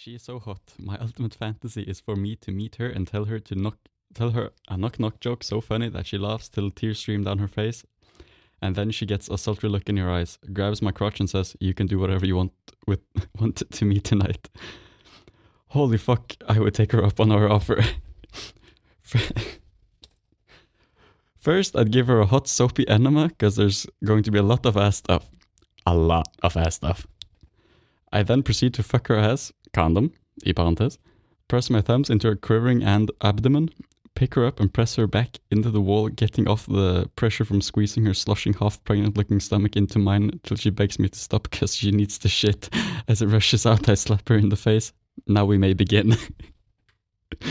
She is so hot. My ultimate fantasy is for me to meet her and tell her to knock tell her a knock knock joke so funny that she laughs till tears stream down her face. And then she gets a sultry look in her eyes, grabs my crotch and says, You can do whatever you want with want to me tonight. Holy fuck, I would take her up on our offer. First, I'd give her a hot soapy enema because there's going to be a lot of ass stuff. A lot of ass stuff. I then proceed to fuck her ass, condom, i parentes, press my thumbs into her quivering and abdomen, pick her up and press her back into the wall, getting off the pressure from squeezing her slushing half pregnant looking stomach into mine till she begs me to stop because she needs to shit. As it rushes out, I slap her in the face. Now we may begin.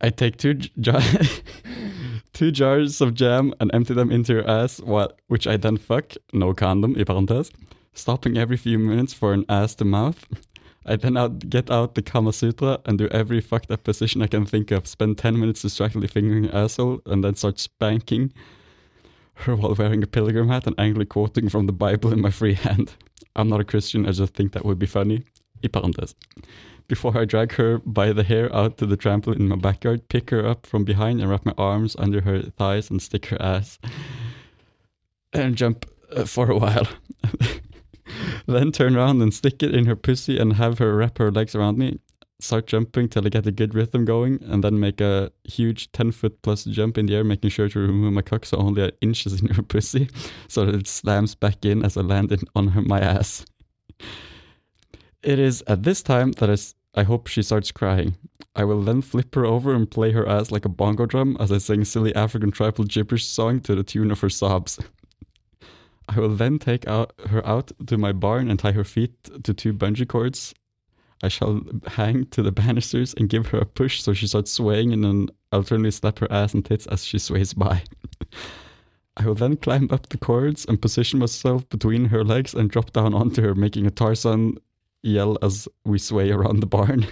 I take two two jars of jam and empty them into her ass, while, which I then fuck, no condom, i parentes, stopping every few minutes for an ass to mouth. I then out, get out the Kama Sutra and do every fucked up position I can think of, spend 10 minutes distractedly fingering asshole, and then start spanking her while wearing a pilgrim hat and angrily quoting from the Bible in my free hand. I'm not a Christian, I just think that would be funny. Before I drag her by the hair out to the trampoline in my backyard, pick her up from behind and wrap my arms under her thighs and stick her ass. And jump uh, for a while. then turn around and stick it in her pussy and have her wrap her legs around me. Start jumping till I get a good rhythm going, and then make a huge 10 foot plus jump in the air, making sure to remove my cock so only inches in her pussy, so that it slams back in as I land in, on her, my ass. It is at this time that I, s- I hope she starts crying. I will then flip her over and play her ass like a bongo drum as I sing silly African tribal gibberish song to the tune of her sobs. I will then take out, her out to my barn and tie her feet to two bungee cords. I shall hang to the banisters and give her a push so she starts swaying and then alternately slap her ass and tits as she sways by. I will then climb up the cords and position myself between her legs and drop down onto her, making a Tarzan yell as we sway around the barn.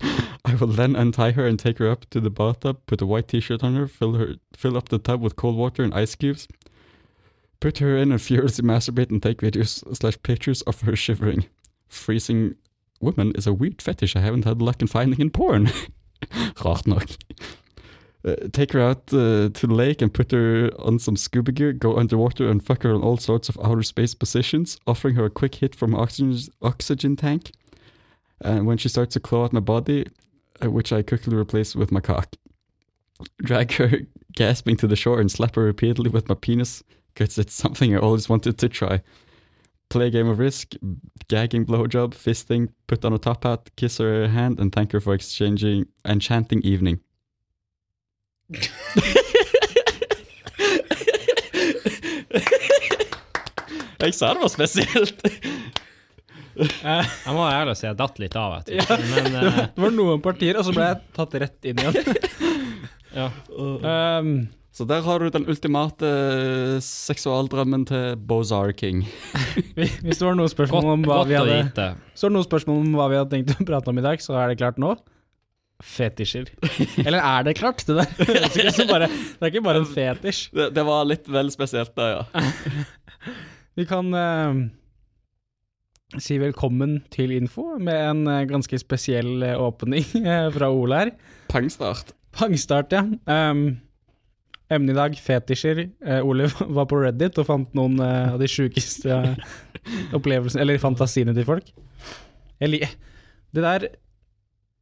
I will then untie her and take her up to the bathtub, put a white t-shirt on her, fill her fill up the tub with cold water and ice cubes, put her in and furiously masturbate and take videos slash pictures of her shivering. Freezing women is a weird fetish I haven't had luck in finding in porn. Uh, take her out uh, to the lake and put her on some scuba gear, go underwater and fuck her on all sorts of outer space positions, offering her a quick hit from oxygen, oxygen tank. And when she starts to claw at my body, uh, which I quickly replace with my cock. Drag her gasping to the shore and slap her repeatedly with my penis, because it's something I always wanted to try. Play a game of risk, gagging blowjob, fisting, put on a top hat, kiss her hand, and thank her for exchanging enchanting evening. Jeg sa det var spesielt. Jeg må være ærlig og si jeg datt litt av etter. Men uh... Det var noen partier, og så ble jeg tatt rett inn igjen. ja. Um, Så der har du den ultimate seksualdrømmen til Bozar King. hvis det var noen spørsmål om hva vi hadde. Så det noen spørsmål om hva vi hadde tenkt å prate om i dag, så er det klart nå. Fetisjer. Eller er det klart? Det, der? det, er ikke bare, det er ikke bare en fetisj. Det, det var litt vel spesielt, da, ja. Vi kan uh, si velkommen til info med en uh, ganske spesiell eh, åpning uh, fra Ole her. Pangstart. Pangstart, ja. Um, Emnet i dag, fetisjer. Eh, Ole var på Reddit og fant noen eh, av de sjukeste eh, opplevelsene, eller fantasiene til folk. Jeg det der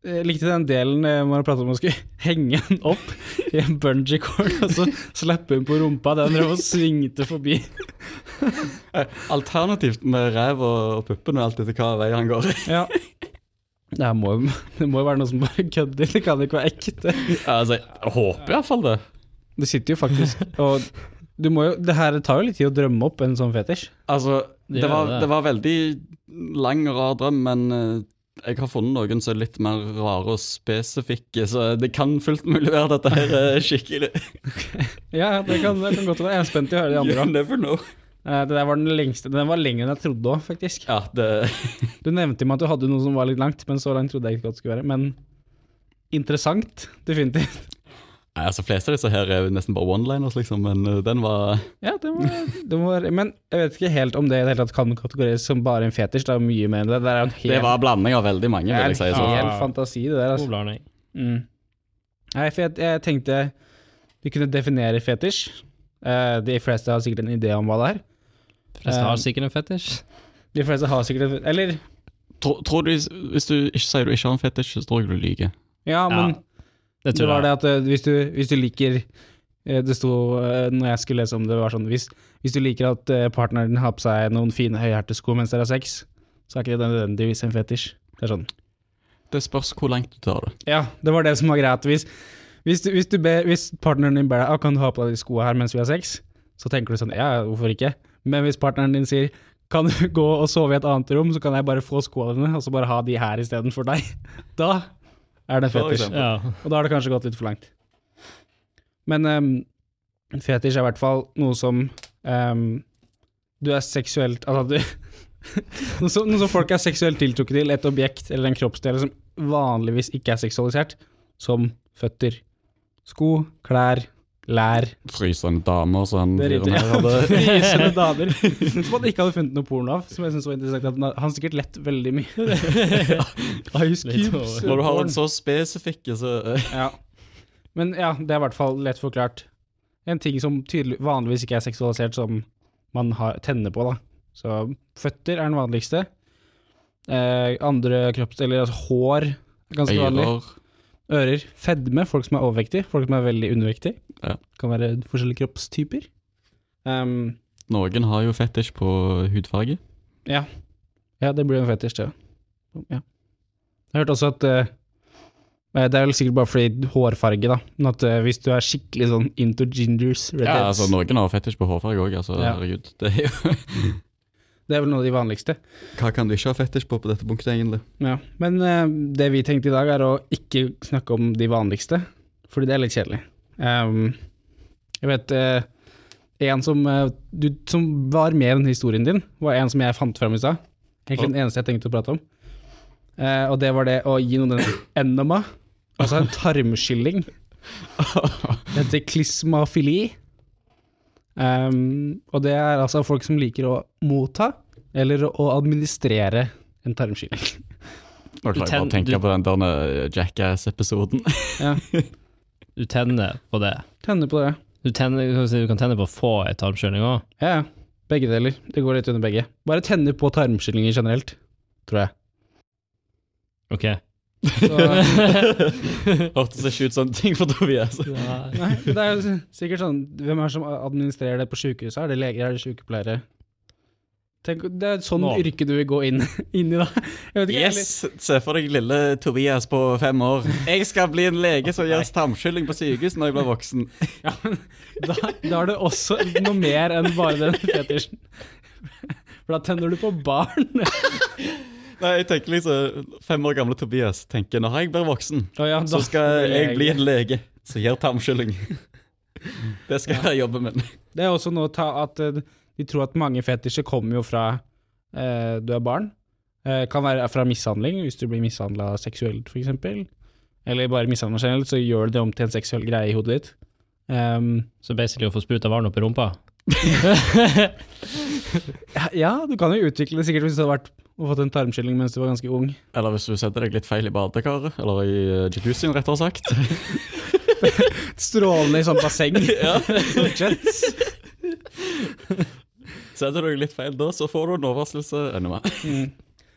jeg likte den delen eh, han pratet om å skulle henge den opp i en bungee cord og så slippe den på rumpa. Den drev og svingte forbi. Alternativt med ræv og puppene og alt etter hva vei han går. Ja. Det, må, det må jo være noe som bare kødder, det kan ikke være ekte. Altså, jeg håper iallfall det. Det sitter jo faktisk Og du må jo, det her tar jo litt tid å drømme opp en sånn fetisj. Altså, Det det var, det. det var veldig lang og rar drøm, men eh, jeg har funnet noen som er litt mer rare og spesifikke, så det kan fullt mulig være at dette her er skikkelig. Ja, det kan, det kan godt være. Jeg er spent i å høre de andre. You never know. Eh, Det der var den lengste. Den var lengre enn jeg trodde òg, faktisk. Ja, det Du nevnte meg at du hadde noe som var litt langt, men så langt trodde jeg ikke det skulle være. Men interessant, definitivt. Nei, altså Fleste av disse her er jo nesten bare one-liners, liksom, men uh, den var Ja, den var, den var Men jeg vet ikke helt om det i det hele tatt kan kategoriseres som bare en fetisj. Det er mye mer enn det. Det er en hel, Det var en blanding av veldig mange, det er vil jeg si. en Så. hel Ja. fantasi, det der. Altså. Nei, Mm. Nei, for jeg, jeg tenkte vi kunne definere fetisj. Uh, de fleste har sikkert en idé om hva det er. De Fleste Eh, har sikkert en fetisj. De fleste har sikkert en Eller, Tror, tror du, Hvis du ikke sier du ikke har en fetisj, så tror jeg du lyver. ja, men Det Det var det at eh, hvis du, hvis du liker eh, Det sto eh, når jeg skulle lese om det, var sånn hvis, hvis du liker at partneren har på seg noen fine høyhælte mens dere har sex, så er ikke det nødvendigvis en fetisj. Det er sånn. Det spørs hvor langt du tar det. Ja, det var det som var greit. Hvis, hvis, du, hvis, du be, hvis partneren din ber deg ah, kan du ha på deg de skoene her mens vi har sex, så tenker du sånn ja, hvorfor ikke? Men hvis partneren din sier kan du gå og sove i et annet rom, så kan jeg bare få skoene dine, og så bare ha de her istedenfor deg. Da er det en fetisj. Ja. Og da har det kanskje gått litt for langt. Men um, fetisj er i hvert fall noe som um, du er seksuelt Altså du noe, som, noe som folk er seksuelt tiltrukket til, et objekt eller en kroppsdel som vanligvis ikke er seksualisert, som føtter, sko, klær, lær Frysende damer er fyren her hadde. Frysende damer. Som han ikke hadde funnet noe porno av, som jeg synes var interessant. at Han han har sikkert lett veldig mye. Ice cubes. Når du har en så spesifikke, så Ja. Men ja, det er i hvert fall lett forklart. En ting som tydelig, vanligvis ikke er seksualisert, som man har, tenner på, da. Så føtter er den vanligste. Eh, andre kroppsdeler, altså hår, er ganske vanlig. Ører. Fedme, folk som er overvektige, folk som er veldig undervektige. Ja. Kan være forskjellige kroppstyper. Um, Noen har jo fetisj på hudfarge. ja. ja, det blir en fetisj, det. Ja. Jeg har hørt også at uh, det er vel sikkert bare fordi hårfarge, da. Men at uh, hvis du er skikkelig sånn into gingers, Ja, redheads altså Noen har fetisj på hårfarge òg, altså. Ja. Herregud. Det er jo Det er vel noe av de vanligste. Hva kan du ikke ha fetisj på på dette punktet, egentlig? Ja. Men uh, det vi tenkte i dag, er å ikke snakke om de vanligste, fordi det er litt kjedelig. Um, jeg vet uh, En som, uh, du, som var med i den historien din, var en som jeg fant fram i stad. Egentlig den eneste jeg tenkte å prate om. Og det var det å gi noen en enema, altså en tarmskylling. Det heter klismafili. Ehm, og det er altså folk som liker å motta eller å administrere en tarmskylling. Nå klarer jeg bare å tenke du- på den der eh, Jackass-episoden. Ja, Du tenner på det. tenner på det. Du, tenner, du kan tenne på å få en tarmskylling òg. Ja, ja. Begge deler. Det går litt under begge. Bare tenne på tarmskyllinger generelt, tror jeg. Ok. Hørtes ikke ut som ting for Tobias. nei, det er jo sikkert sånn Hvem er det som administrerer det på sykehuset? Er det leger, er det sykepleiere? Tenk, det er sånn Nå. yrke du vil gå inn, inn i, da. Jeg vet ikke, Yes! Se for deg lille Tobias på fem år. Jeg skal bli en lege som gjør tarmskylling på sykehus når jeg blir voksen. Ja, men da, da er det også noe mer enn bare den fetisjen. For da tenner du på barn. Nei, jeg tenker liksom Fem år gamle Tobias tenker når jeg blir voksen, oh, ja, så skal jeg bli en lege som gjør tarmskylling. Det skal jeg jobbe med. Det er også noe ta at vi de tror at mange fetisjer kommer jo fra eh, du er barn. Eh, kan være fra mishandling, hvis du blir mishandla seksuelt, f.eks. Eller bare mishandla generelt, så gjør du det om til en seksuell greie i hodet ditt. Um, Så basically å få spruta vann opp i rumpa. ja, du kan jo utvikle det sikkert hvis du hadde vært og fått en tarmskylling mens du var ganske ung. Eller hvis du setter deg litt feil i badekaret, eller i uh, jacuzzien, rettere sagt. Strålende i sånn basseng. Ja. Jets. Setter du deg litt feil da, så får du en overraskelse ennå mer. Mm.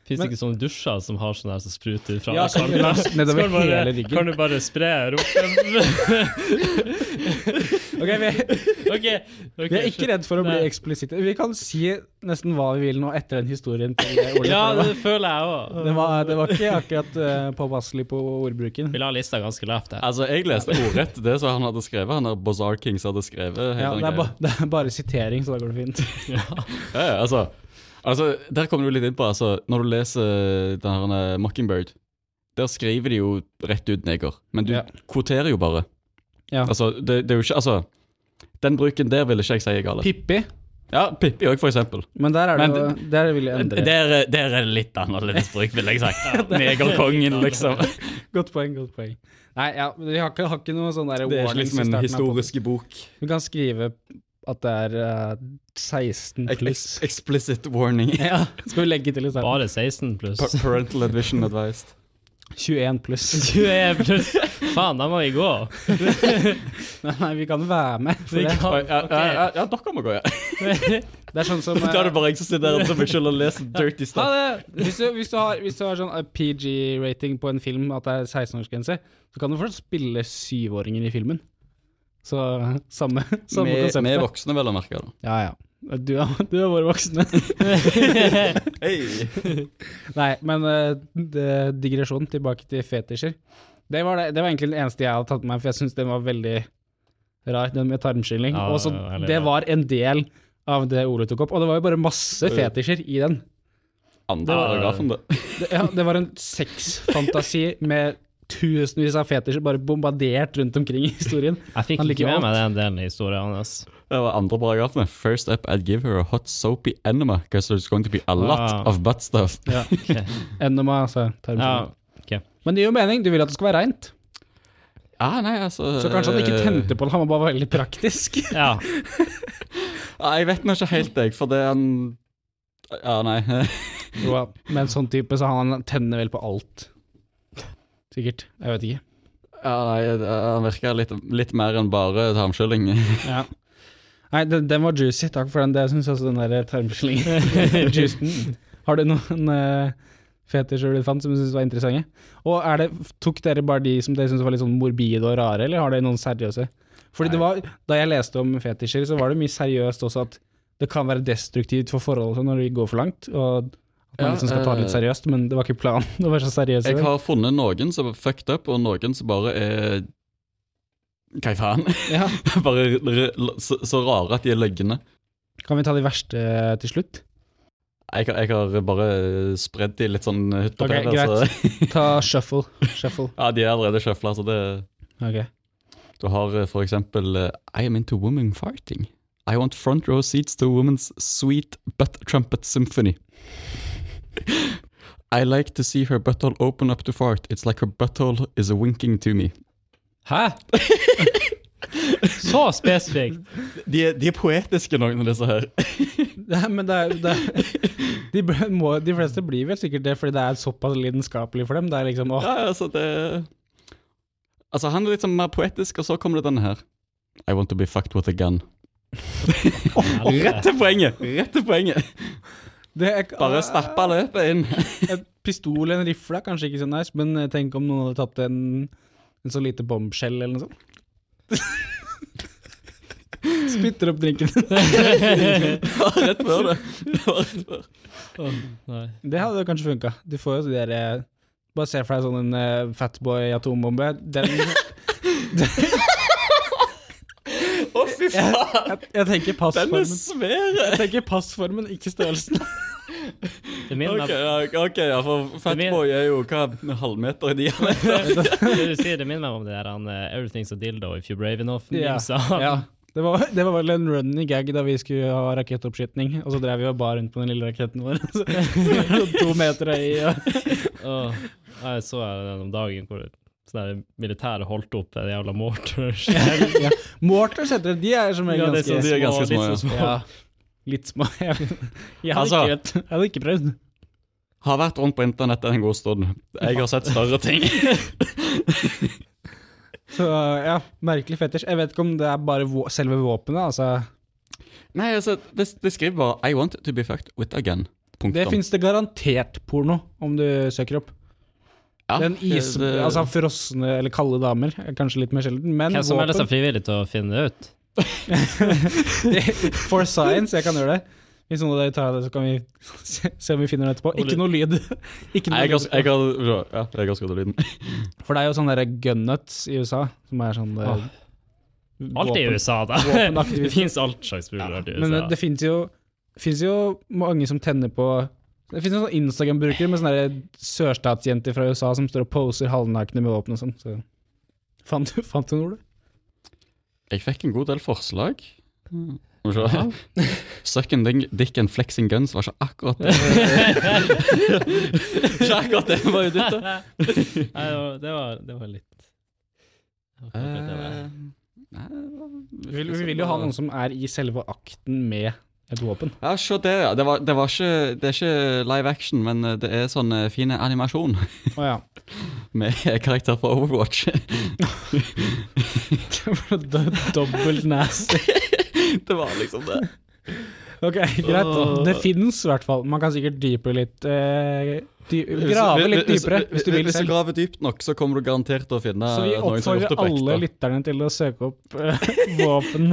Fins det ikke sånne dusjer som har sånn her som spruter ut fra Ja, kan, langs nedover kan, bare- hele ryggen. Kan du bare spre rumpen? Ok, vi, okay, okay, vi er ikke redd for å bli eksplisitte. Vi kan si nesten hva vi vil nå etter den historien til eh, Ole. Ja, det føler jeg òg. det, var, det var ikke akkurat uh, påpasselig på ordbruken. Vi la lista ganske lavt her. Altså, jeg leste ordrett det som han hadde skrevet. Han der Bazaar Kings hadde skrevet. Ja, det, er ba, det er bare sitering, så da går det fint. Ja, ja, altså, altså, der kommer du litt inn på altså, Når du leser denne eh, Mockingbird, der skriver de jo rett ut neger, men du Ja. kvoterer jo bare. Ja. Altså, det, det er jo ikke Altså, den bruken der vil ikke jeg si er gal. Pippi, Ja, Pippi òg, for eksempel. Men der er det Men jo Der vil jeg endre. Der, der er det litt annerledes bruk, vil jeg si. Negerkongen, liksom. Godt poeng, godt poeng. Nei, ja, vi har ikke, har ikke noe sånn der Det er ikke liksom en historisk bok. Du kan skrive at det er uh, 16 Ex pluss. explicit warning. Ja, skal vi legge til i starten. Bare 16 pluss. Pa- Parental advision advised. 21 pluss. 21 pluss. Faen, da må vi gå. Nei, nei, vi kan være med. For det. kan- okay. ja, ja, ja, ja, dere må gå, ja. det er sånn som Da er det eh, bare jeg som sitter der som meg selv og leser dirty ha stuff. det. Hvis, du, hvis, du har, hvis du har sånn eh, PG-rating på en film, at det er 16-årsgrense, så kan du fortsatt spille syvåringer i filmen. Så samme, samme Vi vi er voksne, vel å merke. da. Ja, ja. Du, har, du har vært voksne. Hey. Nei, men eh, det, digresjon tilbake til fetisjer. Det var, det, det var egentlig den eneste jeg hadde tatt med meg, for jeg syns den var veldig rar, den med tarmskylling. Ja, og så det var en del av det Ole tok opp, og det var jo bare masse fetisjer i den. Andre det, paragrafen, det. Det, ja, det var en sexfantasi med tusenvis av fetisjer bare bombardert rundt omkring i historien. Jeg fikk ikke med alt. meg den delen av historien hans. Det var andre paragrafen. First up, I'd give her a hot soapy enema, because there's going to be a lot Ah. of butt stuff. Ja. Enema, altså. Ja, okay. Men det gir jo mening, du vil at det skal være reint. Ja, nei, altså Så kanskje han ikke tente på det, han var bare veldig praktisk. Ja. Ja, jeg vet nå ikke helt, jeg, for det er han Ja, nei. Jo, Med en sånn type, så han tenner vel på alt. Sikkert. Jeg vet ikke. Ja, nei, Han virker litt, litt mer enn bare tarmskylling. Ja. Nei, den, den var juicy. Takk for den. Det syns også den der tarmskyllingen. Har du noen uh, fetisjer du fant som du syns var interessante? Og det, tok dere bare de som dere syntes var litt sånn morbide og rare, eller har dere noen seriøse? Fordi det var, Da jeg leste om fetisjer, så var det mye seriøst også at det kan være destruktivt for forhold sånn når de går for langt. Og at man Ja, liksom skal ta det litt eh, seriøst, men det var ikke planen å være så seriøs. Jeg har funnet noen som er fucked up, og noen som bare er Hva i faen? ja. bare så, så rare at de er løgne. Kan vi ta de verste eh, til slutt? Jeg, jeg har bare spredd de litt sånn hytt og pæl. så- Ta shuffle. Shuffle. Ja, de er allerede shuffla, så det Ok. Du har eh, for eksempel eh, I am into women farting. I want front row seats to women's sweet butt trumpet symphony. I like to see her butthole open up to fart. It's like her butthole is winking to me. Hæ? Så spesifikt. De er, de er poetiske, noen av disse her. Nei, men det er, det er de, må, de fleste blir vel sikkert det, fordi det er såpass lidenskapelig for dem. Det er liksom åh, Ja, altså, det Altså, han er litt sånn mer poetisk, og så kommer det denne her. I want to be fucked with a gun. Rett til poenget! Rett til poenget. Det er, Bare stappe løpet inn. En pistol eller en rifle er kanskje ikke så nice, men tenk om noen hadde tatt en, en så lite bombshell eller noe sånt. Spytter opp drinken. Rett før det. Det hadde kanskje funka. Du får jo de der eh, Bare se for deg sånn en uh, fatboy-atombombe. Den Å, fy faen! jeg, jeg tenker Den er passformen. svær! Jeg tenker passformen, ikke størrelsen. Det minner Ok, ja, ok, ja, for Fatboy er jo hva, en halvmeter i diameter. det du sier, det minner meg om det der han, eh, 'Everything's a dildo if you're brave enough'. Ja, ja. Det var, det var vel en running gag da vi skulle ha rakettoppskyting, og så drev vi og bar rundt på den lille raketten vår. Så, to meter høy. Og, Åh, jeg så den om dagen hvor sånne militæret militære holdt opp det jævla mortars. ja. Mortars heter det. De er som regel Ja, er ganske de er ganske små, små, litt små. ja, Litt små. Jeg, jeg, hadde Altså- ikke, jeg hadde ikke prøvd. Har vært rundt på internett en god stund. Jeg har sett større ting. Så ja, merkelig fetisj. Jeg vet ikke om det er bare vå selve våpenet. Altså. Nei, altså, det, det skriver bare I want to be fucked with a gun. Punktum. Det fins det garantert porno, om du søker opp. Ja, Den is, altså Frosne eller kalde damer er kanskje litt mer sjelden, men Hvem som melder seg våpen frivillig til å finne det ut? For science, jeg kan gjøre det. Hvis noen av dere tar det, så kan vi se, om vi finner det etterpå. Ikke noe lyd. Ikke Nei, jeg jeg kan, ja, jeg kan skrudd lyden. For det er jo sånne der gunnuts i USA, som er sånn eh, Alt i USA, da. Det fins alt slags Ja, i USA. men det fins jo, jo mange som tenner på Det finnes noen Instagram-brukere med sånne sørstatsjenter fra USA som står og poser halvnakne med våpen og sånn. Så. Fant, du- fant du noe? Jeg fikk en god del forslag. Mm. Ja. Sucking dick and flexing guns var ikke akkurat det. ikke akkurat det var ute etter. Nei, det var, det var, litt det var det der. Eh, nei, Vi vi vil jo ha noen som er i selve akten med et våpen. Ja, se det, ja. Det, var, det, var ikke, det er ikke live action, men eh, det er sånn eh, fin animasjon Oh, ja. med karakter fra Overwatch. Dobbelt nasty. det var liksom det. Ok, greit. Det finnes i hvert fall. Man kan sikkert dype litt eh, dy Grave litt dypere, hvis du vil Hvis du graver dypt nok, så kommer du garantert til å finne Så vi noen som har gjort det på alle lytterne til å søke opp eh, våpen.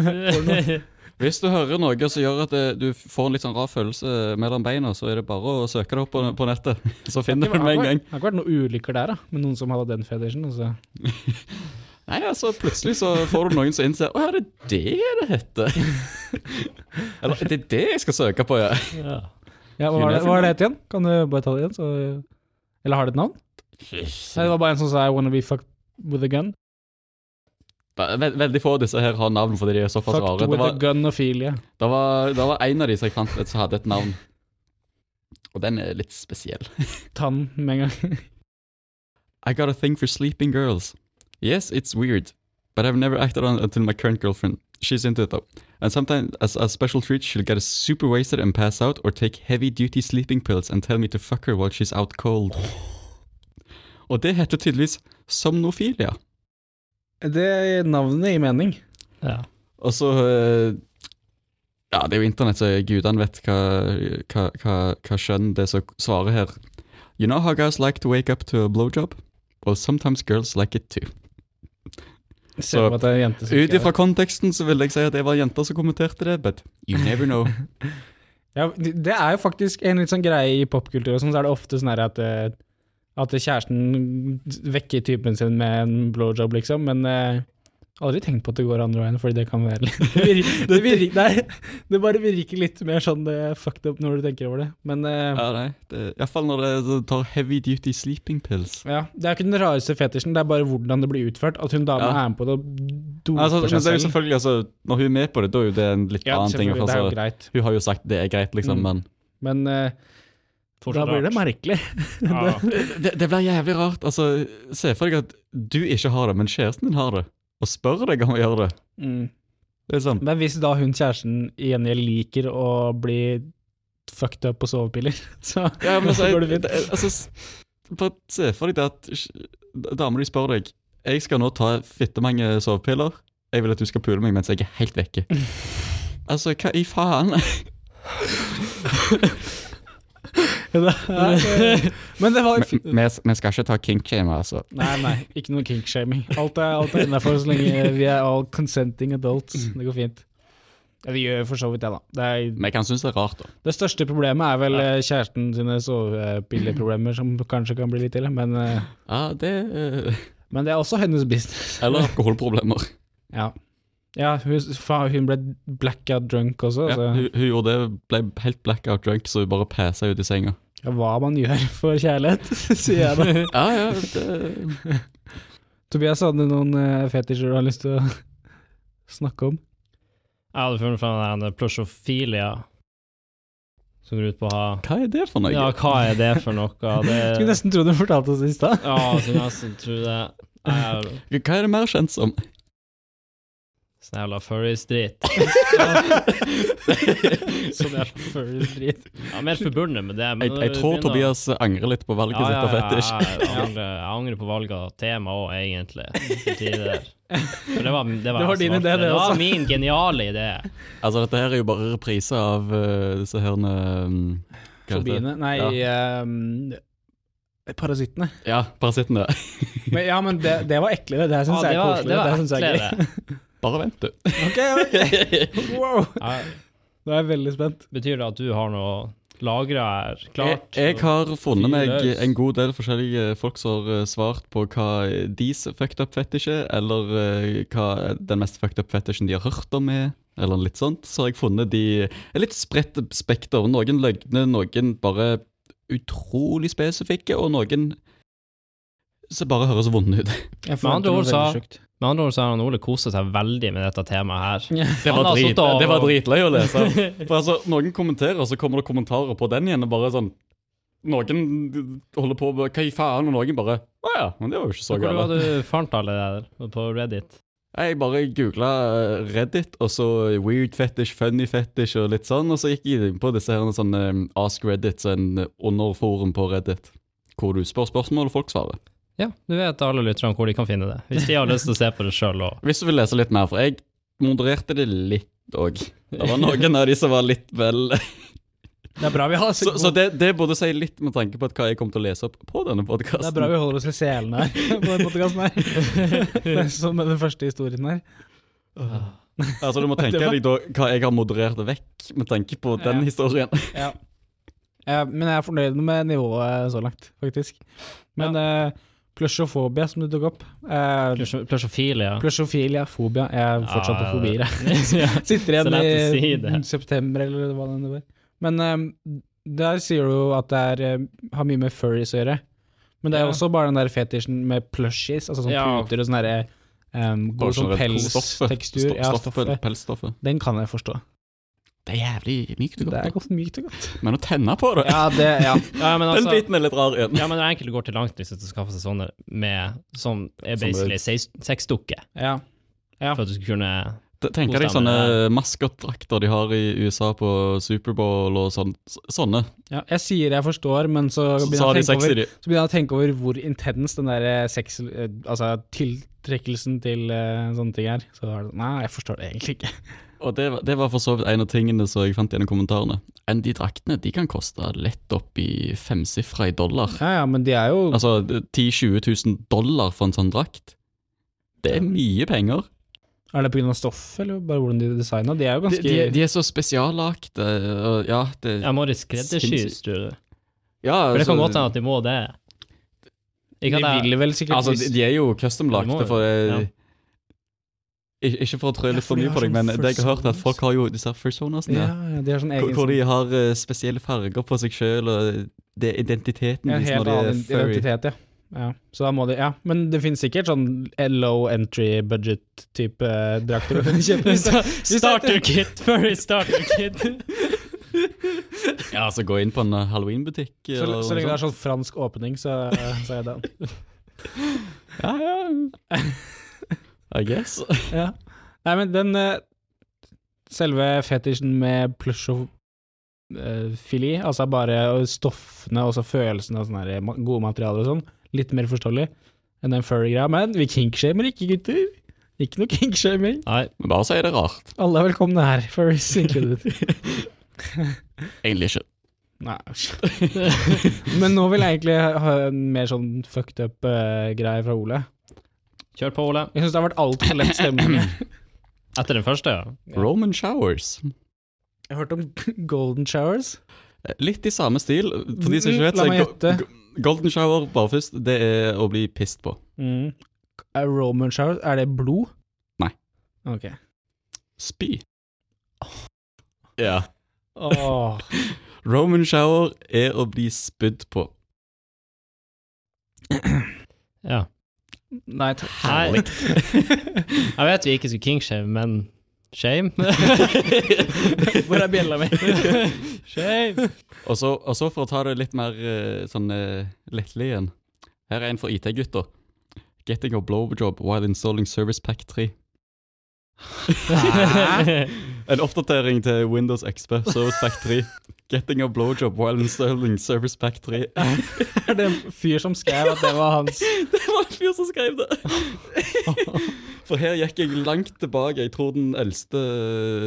Hvis du hører noe som gjør at du får en litt sånn rar følelse mellom beina, så er det bare å søke det opp på, på nettet. Så finner du det med en gang. Det har ikke vært noen ulykker der, da, med noen som hadde den fetisjen. Altså. Nei, altså Plutselig så får du noen som innser Å er det er det det heter. Eller det er det jeg skal søke på, ja. Ja. Ja, hva var det, hva det het igjen? Kan du bare ta det igjen? Så, eller har det et navn? Nei, det var bare en som sa 'I wanna be fucked with a gun'. Vel- Veldig få av disse her har navn fordi de er såpass rare. Det var, a gunophilia. det, var, det var en av de som jeg fant et som hadde et navn. Og den er litt spesiell. Tann med en gang. I got a thing for sleeping girls. Yes, it's weird, but I've never acted on it until my current girlfriend. She's into it though. And sometimes, as a special treat, she'll get super wasted and pass out, or take heavy duty sleeping pills and tell me to fuck her while she's out cold. Og det heter tydeligvis somnofilia. Det navnet gir mening. Ja. Og så eh, Ja, det er jo internett, så gudene vet hva, hva, hva, hva skjønn det er som svarer her. You know how guys like to wake up to a blowjob? Well, sometimes girls like it too. Så, er Ut er ifra konteksten så vil jeg si at det var jenter som kommenterte det, but you never know. Ja, det det er jo faktisk en litt sånn greie i popkultur, og sånn, så er det ofte sånn her at, eh, at kjæresten vekker typen sin med en blowjob, liksom, men eh, aldri tenkt på at det går andre veien, fordi det kan være litt Det, virker, det, virker, nei, det bare virker litt mer sånn eh, fucked up når du tenker over det, men eh, Ja, nei. det- Iallfall når det tar heavy duty sleeping pills. ja, Det er ikke den rareste fetisjen, det er bare hvordan det blir utført. At hun dama Ja. er med på det og doper Altså, men det er jo selv. selvfølgelig, altså, Når hun er med på det, da er jo det en litt Ja, annen ting. selvfølgelig, det er jo Altså, greit, hun har jo sagt det er greit, liksom, Mm. men men eh, da blir det merkelig. Ja. det, det blir jævlig rart. Altså, Se for deg at du ikke har det, men kjæresten din har det, og spør deg om å gjøre det. Mm. Det er sånn Men hvis da hun kjæresten i gjengjeld liker å bli fucked up på sovepiller, så Ja, men altså, går det fint. altså Bare se for deg at damer de spør deg Jeg skal nå ta fittemange sovepiller. Jeg vil at du skal pule meg mens jeg er helt vekke. Altså, hva i faen? Men det var Vi skal ikke ta kinkshaming, altså. Nei, nei, ikke noe kinkshaming. Alt er, alt er innafor så lenge vi er all consenting adults. Det går fint. Ja, vi gjør for så vidt det, da. Det, er, Men jeg kan synes det er rart, da. det største problemet er vel ja. kjæresten sine sovepilleproblemer, som kanskje kan bli litt ille, men, eh, Ja, det uh... men det er også hennes business. Eller alkoholproblemer. Ja, ja hun, faen, hun ble blackout drunk også. Ja, så hun, hun gjorde det, ble helt blackout drunk, så hun bare passa ut i senga. ja, hva man gjør for kjærlighet, sier jeg da. Ja, ja, det Tobias, hadde du noen uh, fetisjer du har lyst til å snakke om? Jeg hadde funnet fram den plushofilia. som går ut på å ha Hva er det for noe? Ja, hva er det for noe? Det Skulle nesten tro du fortalte oss det i stad. Ja, skulle nesten tro det Jeg... Hva er det mer kjent som? Sånn jævla furries-drit. sånn er furry-drit. Ja, mer forbundet med det. Men Jeg, jeg tror Tobias angrer litt på valget sitt av fetisj. Ja, jeg, angrer, jeg angrer på valget av tema òg, egentlig. tider. For det var, det var, Det var din idé, det det var min geniale idé. Altså, dette her er jo bare reprise av uh, disse her um, det? Fobiene Nei, ehm, parasittene. Ja, parasittene. Men, ja, men det, det var eklere. Det syns Ja, jeg er koselig. det var Det synes Bare vent, du. Ok, ok. Wow. Nå er jeg veldig spent. betyr det at du har noe lagra her Jeg, klart? jeg har funnet meg en god del forskjellige folk som har eh, svart på hva deres fucked up fetish er, eller eh, hva den mest fucked up fetishen de har hørt om er, eller litt sånt. Så har jeg funnet de et litt spredt spekter. Noen løgne, noen bare utrolig spesifikke, og noen som bare høres vonde ut. Jeg forventer andre ord noe sa- veldig sjukt. Med andre ord så har han Ole koset seg veldig med dette temaet her. Det var, drit, og- det var dritløy å lese. For altså, Noen kommenterer, så kommer det kommentarer på den igjen. og bare sånn Noen holder på med hva i faen, og noen bare Å ja, men det var jo ikke så galt. Hvor var du fant alle det der på Reddit? Jeg bare googla Reddit, og så weird fetish, funny fetish og litt sånn, og så gikk jeg inn på disse her sånn um, Ask Reddit, så en underforum på Reddit, hvor du spør spørsmål, og folk svarer. Ja, du vet alle lytterne hvor de kan finne det. Hvis de har lyst til å se på det sjøl òg. Hvis du vil lese litt mer, for jeg modererte det litt òg. Det var noen av de som var litt vel Det er bra vi har Så, så det, det burde si litt med tanke på hva jeg kommer til å lese opp på denne podkasten. Det er bra vi holder oss i selen her på denne podkasten her. Det er Som med den første historien her. Altså, du må tenke deg da hva jeg har moderert vekk, med tanke på den Ja. historien. Ja. Ja, men jeg er fornøyd med nivået så langt, faktisk. Men ja. Plusjofobia, som du tok opp uh, ja. Plusjofilia. Plusjofilia, fobia Jeg er fortsatt på Ja, fobier, jeg. Sitter igjen i si september, eller hva det nå var. Men eh, der sier du at det er, eh, har mye med furries å gjøre. Men det er Ja. også bare den der fetisjen med plushies, altså sånn Ja. puter og sånn derre um, God sånn pelstekstur. Ja, stoffet. Pelsstoffet. Den kan jeg forstå. Det er jævlig mykt og Det er godt. godt mykt og godt. Men å tenne på det, Ja, det, ja. Ja, men den altså, biten er litt rar igjen. ja, men det er enkelte går til langt hvis du skal skaffe seg sånne med Som er basically sex- sexdukke. ja. Ja. For at du skal kunne Tenk deg sånne maskotdrakter de har i USA på Superbowl og sånn. Sånne. ja. Jeg sier jeg forstår, men så Så begynner så, de jeg å tenke over, så begynner jeg å tenke over hvor intens den der eh, sex... eh, Altså tiltrekkelsen til eh, sånne ting er. Så er det Nei, jeg forstår det egentlig ikke. Og det, det var for så vidt en av tingene som jeg fant gjennom kommentarene. Enn de draktene de kan koste lett opp i femsifra i dollar. Ja ja, men de er jo Altså 10 000-20 000 dollar for en sånn drakt. Det er mye penger. Er det pga. stoffet, eller bare hvordan de er designa? De er jo ganske de, de er så spesiallagte. og Ja, det, Jeg må de skreddersys, tror du? ja, For det kan altså- godt hende at de må det. Ikke De vil vel sikkert Altså, de, de er jo De jo, for ja. Ik- Ikke for å trø litt for mye på deg, sånn men det jeg har hørt, er at folk har jo disse personasene. ja, de har sånn egen hvor de har eh, spesielle farger på seg sjøl, og det er identiteten ja, helt når de er furry. identitet, ja. ja. Så da må de Ja, men det finnes sikkert sånn low entry budget-type eh, drakter det- Starter kit! Furry starter kit! Ja, altså gå inn på en eh, halloweenbutikk. Så, så lenge det er sånn fransk åpning, så, så er jeg down. Ja, ja. I guess. Ja. Nei, men den eh, Selve fetisjen med plush og fili altså bare stoffene og så følelsene og sånne gode materialer og sånn, litt mer forståelig enn den furry-greia. Men vi kinkshamer ikke, gutter. Ikke noe kinkshaming. Nei, Men bare si det rart. Alle er velkomne her. Furries included. Egentlig ikke. Nei, Men nå vil jeg egentlig ha en mer sånn fucked up eh, fra Ole. Kjør på, Ole. Jeg syns det har vært altfor lett stemning. Etter den første, ja. Roman showers. Jeg har hørt om golden showers. Litt i samme stil. For de som ikke vet, La så meg gjette. golden shower bare først, det er å bli pissed på. Mm. Roman showers, er det blod? Nei. Ok. Spy. Ja. Oh. Roman shower er å bli spydd på. ja. Nei, takk. Nei. Jeg vet vi ikke skulle kingshame, men shame? Hvor er bjella mi? shame! Og så, og så for å ta det litt mer eh, sånn uh, lettlig igjen. Her er en for IT-gutter. Getting a blowjob while installing Service Pack 3. En oppdatering til Windows XP Service Pack 3. Getting a blowjob while installing Service Pack 3. Er det en fyr som skrev at det var hans Det var en fyr som skrev det! For her gikk jeg langt tilbake. Jeg tror den eldste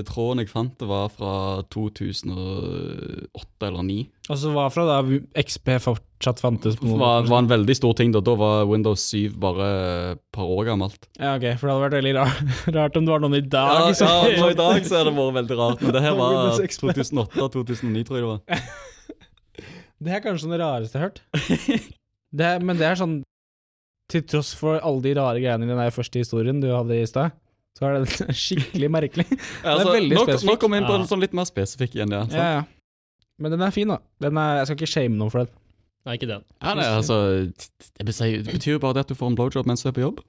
tråden jeg fant, det var fra 2008 eller 2009. Og så var fra da XP fortsatt fantes Det var, var en veldig stor ting da. Da var Windows 7 bare et par år gammelt. Ja, ok, for det hadde vært veldig rart, rart om det var noen i dag Ja, ja, nå i dag så er det vært veldig rart. Men det her var 2008-2009, tror jeg det var. Det er kanskje det rareste jeg har hørt. Det er, men det er sånn Til tross for alle de rare greiene i den første historien du hadde i stad, så er det skikkelig merkelig. Altså, veldig nå, nå kommer vi inn på Ja. sånn litt mer spesifikk igjen, ja. Ja, ja. Men den er fin, da. Er, jeg skal ikke shame noen for den. Nei, ikke den. Ja, altså, det betyr, det betyr jo bare det at du får en blowjob mens du er på jobb.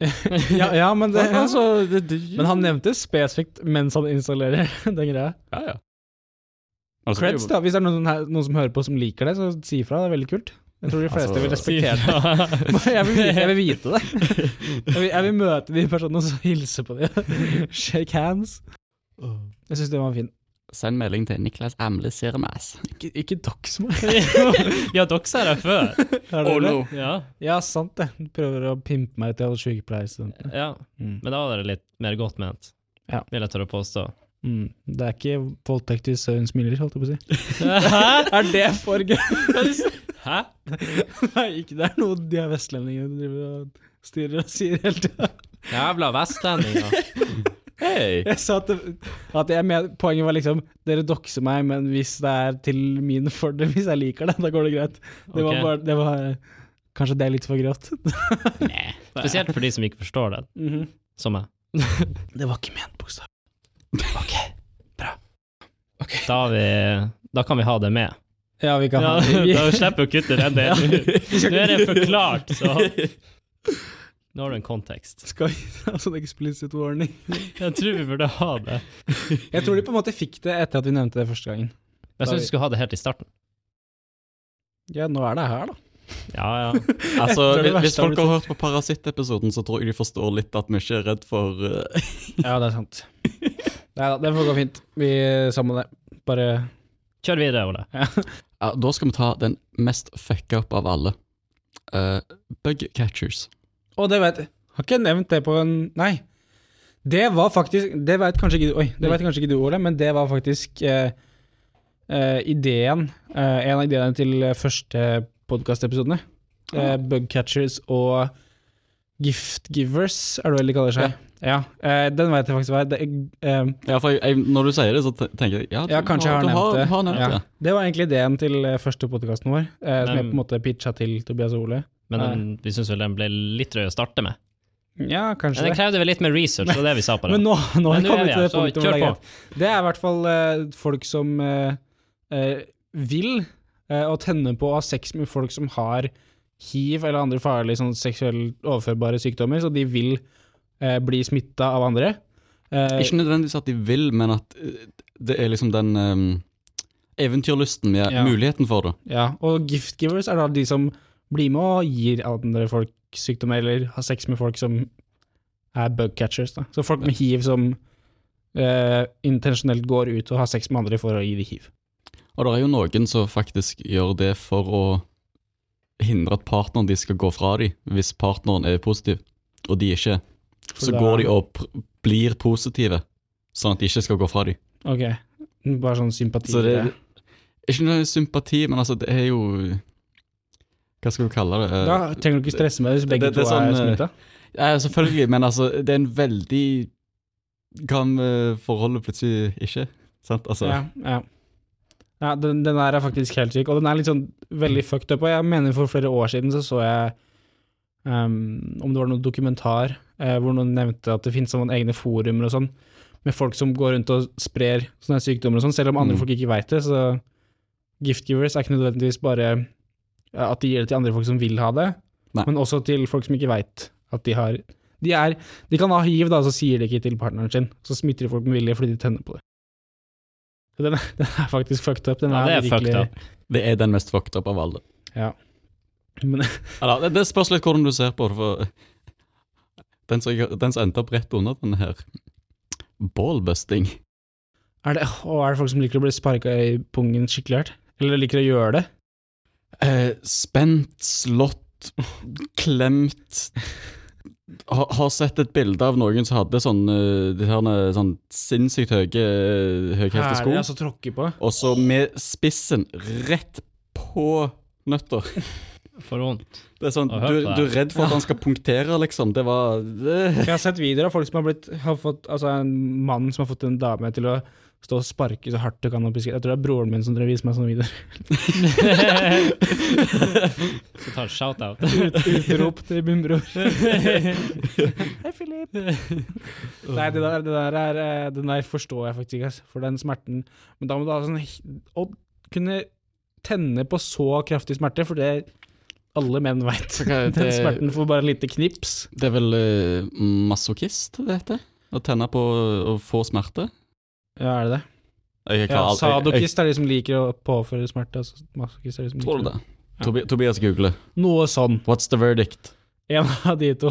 ja, ja, men det altså, det, det, Men han nevnte spesifikt mens han installerer den greia. Ja, ja. Altså, Creds, da. Hvis det er noen, her, noen som hører på som liker det, så si ifra. Det er veldig kult. Jeg tror de fleste Altså, vil respektere det. Jeg vil, jeg vil vite det. Jeg vil, jeg vil møte de personene og hilse på dem. Shake hands. Jeg syns det var fin. Send melding til Niklas Amle Sirmas. Ikke, ikke dox meg. ja, dere er det før. Er det det? Ja, Ja, sant det. Du prøver å pimpe meg til alle sykepleierstudentene. ja. Mm. Men da var det litt mer godt ment, Ja. vil jeg tørre å påstå. Mm. Det er ikke voldtekt hvis hun smiler, holdt jeg på å si. Hæ? Er det for gøy? Hæ? Nei, ikke det er noe de her vestlendingene driver og styrer og sier hele tida. Jævla vestlendinger. Hei! Jeg sa at, at jeg med, poenget var liksom Dere dokser meg, men hvis det er til min fordel, hvis jeg liker det, da går det greit. Det var bare det var, Kanskje det er litt for grovt. Spesielt for de som ikke forstår det, som meg. Det var ikke ment bokstav. Ok. Da, har vi, da kan vi ha det med. Ja, vi kan Ja, ha det. da slipper vi å kutte den delen. Nå er det forklart, så Nå har du en kontekst. Skal vi ha sånn explicit warning? Jeg tror vi burde ha det. Jeg tror de på en måte fikk det etter at vi nevnte det første gangen. Jeg syns vi skulle ha det helt i starten. Ja, nå er det her, da. Ja, ja. Altså, hvis- folk har hørt på Parasitt-episoden, så tror jeg de forstår litt at vi ikke er redd for uh... Ja, det er sant. Nei da, det får gå fint. Vi sammen det. Bare Kjør videre, Ole. ja, Da skal vi ta den mest fucka opp av alle. Uh, bug catchers. Å, det vet jeg. Har ikke nevnt det på en Nei. Det var faktisk Det vet kanskje ikke Oi, det vet kanskje ikke du, Ole, men det var faktisk eh, eh, ideen eh, En av ideene til eh, første podkastepisodene. Eh, Bugcatchers og Giftgivers, er det vel de kaller seg. Ja, eh, Den vet jeg faktisk hva er. Det, eh, Ja, for jeg, jeg, når du sier det, så tenker jeg Ja, du ja, kanskje jeg har nevnt det. Har nevnt ja. det. Det var egentlig ideen til første podkasten vår, eh, som jeg på en måte pitcha til Tobias og Ole. Men den, vi syns vel den ble litt drøy å starte med. Ja, kanskje Men det. krevde vel litt mer research, det var det vi sa på Men nå, nå Men er vi til her, det så punktet kjør på. Det er i hvert fall uh, folk som uh, uh, vil eh, å tenne på å ha sex med folk som har hiv eller andre farlige sånn, seksuelt overførbare sykdommer, så de vil bli smitta av andre. Ikke nødvendigvis at de vil, men at det er liksom den um, eventyrlysten med Ja. muligheten for det. ja, og giftgivers er da de som blir med og gir andre folk sykdommer, eller har sex med folk som er bugcatchers. Da. Så folk med hiv som eh, intensjonelt går ut og har sex med andre for å gi dem hiv. Og det er jo noen som faktisk gjør det for å hindre at partneren de skal gå fra dem, hvis partneren er positiv, og de ikke. For Så da- går de og blir positive, sånn at de ikke skal gå fra dem. Ok, bare sånn sympati. Så det ikke noe sympati, men altså, det er jo Hva skal du kalle det? Da trenger du ikke stresse med det hvis begge Det- det er to er sånn, eh, smitta. Ja, selvfølgelig, men altså, det er en veldig Kan eh, forholdet plutselig ikke? Sant? Altså, Ja, ja. ja den, den der er faktisk helt syk, og den er litt sånn veldig fucked up. Og jeg mener for flere år siden så så jeg um, om det var noen dokumentar uh, hvor noen nevnte at det finnes sånne egne forumer og sånn, med folk som går rundt og sprer sånne sykdommer og sånn, selv om andre Mm. folk ikke veit det. Så giftgivers er ikke nødvendigvis bare at de gir det til andre folk som vil ha det, Nei. men også til folk som ikke veit at de har de, er, de kan ha hiv, da, så sier de ikke til partneren sin. Så smitter de folk med vilje fordi de tenner på det. Så den, er- den er faktisk fucked up. Den Ja, det er virkelig- fucked up. Det er den mest fucked up av alle. Ja. Men, ja det, det spørs litt hvordan du ser på det, for den som, den som endte opp rett under den her ballbusting er, det, å, er det folk som liker å bli sparka i pungen skikkelig hardt? Eller liker å gjøre det? Eh, Spent, slått, klemt har, har sett et bilde av noen som hadde sånn, sånne, eh, sånn sinnssykt høye eh, høyhælte sko, altså tråkke på. og så med spissen rett på nøtter. For vondt. Det er sånn, du, du er redd for at han skal punktere, liksom. Det var det. Jeg har sett videoer av folk som har blitt har fått, Altså en mann som har fått en dame til å stå og sparke så hardt du kan opp i skrittet. Jeg tror det er broren min som dere viser meg sånne videoer. Så tar en shout-out. Ut, utrop til min bror. Hei, Philip. Nei, det der, det der er eh, Den der forstår jeg faktisk ikke, altså, for den smerten. Men da må du ha sånn Å kunne tenne på så kraftig smerte, for det alle menn veit. Okay, Den smerten får bare lite knips. Det er vel uh, masochist det heter? Å tenne på å få smerte? Ja, er det det? Jeg, Ja, klarer Sadokist er de som liker å påføre smerte. Altså, masochist er de som jeg, tror liker du det? Tobi Tobias googler. Noe sånn. What's the verdict? En av de to.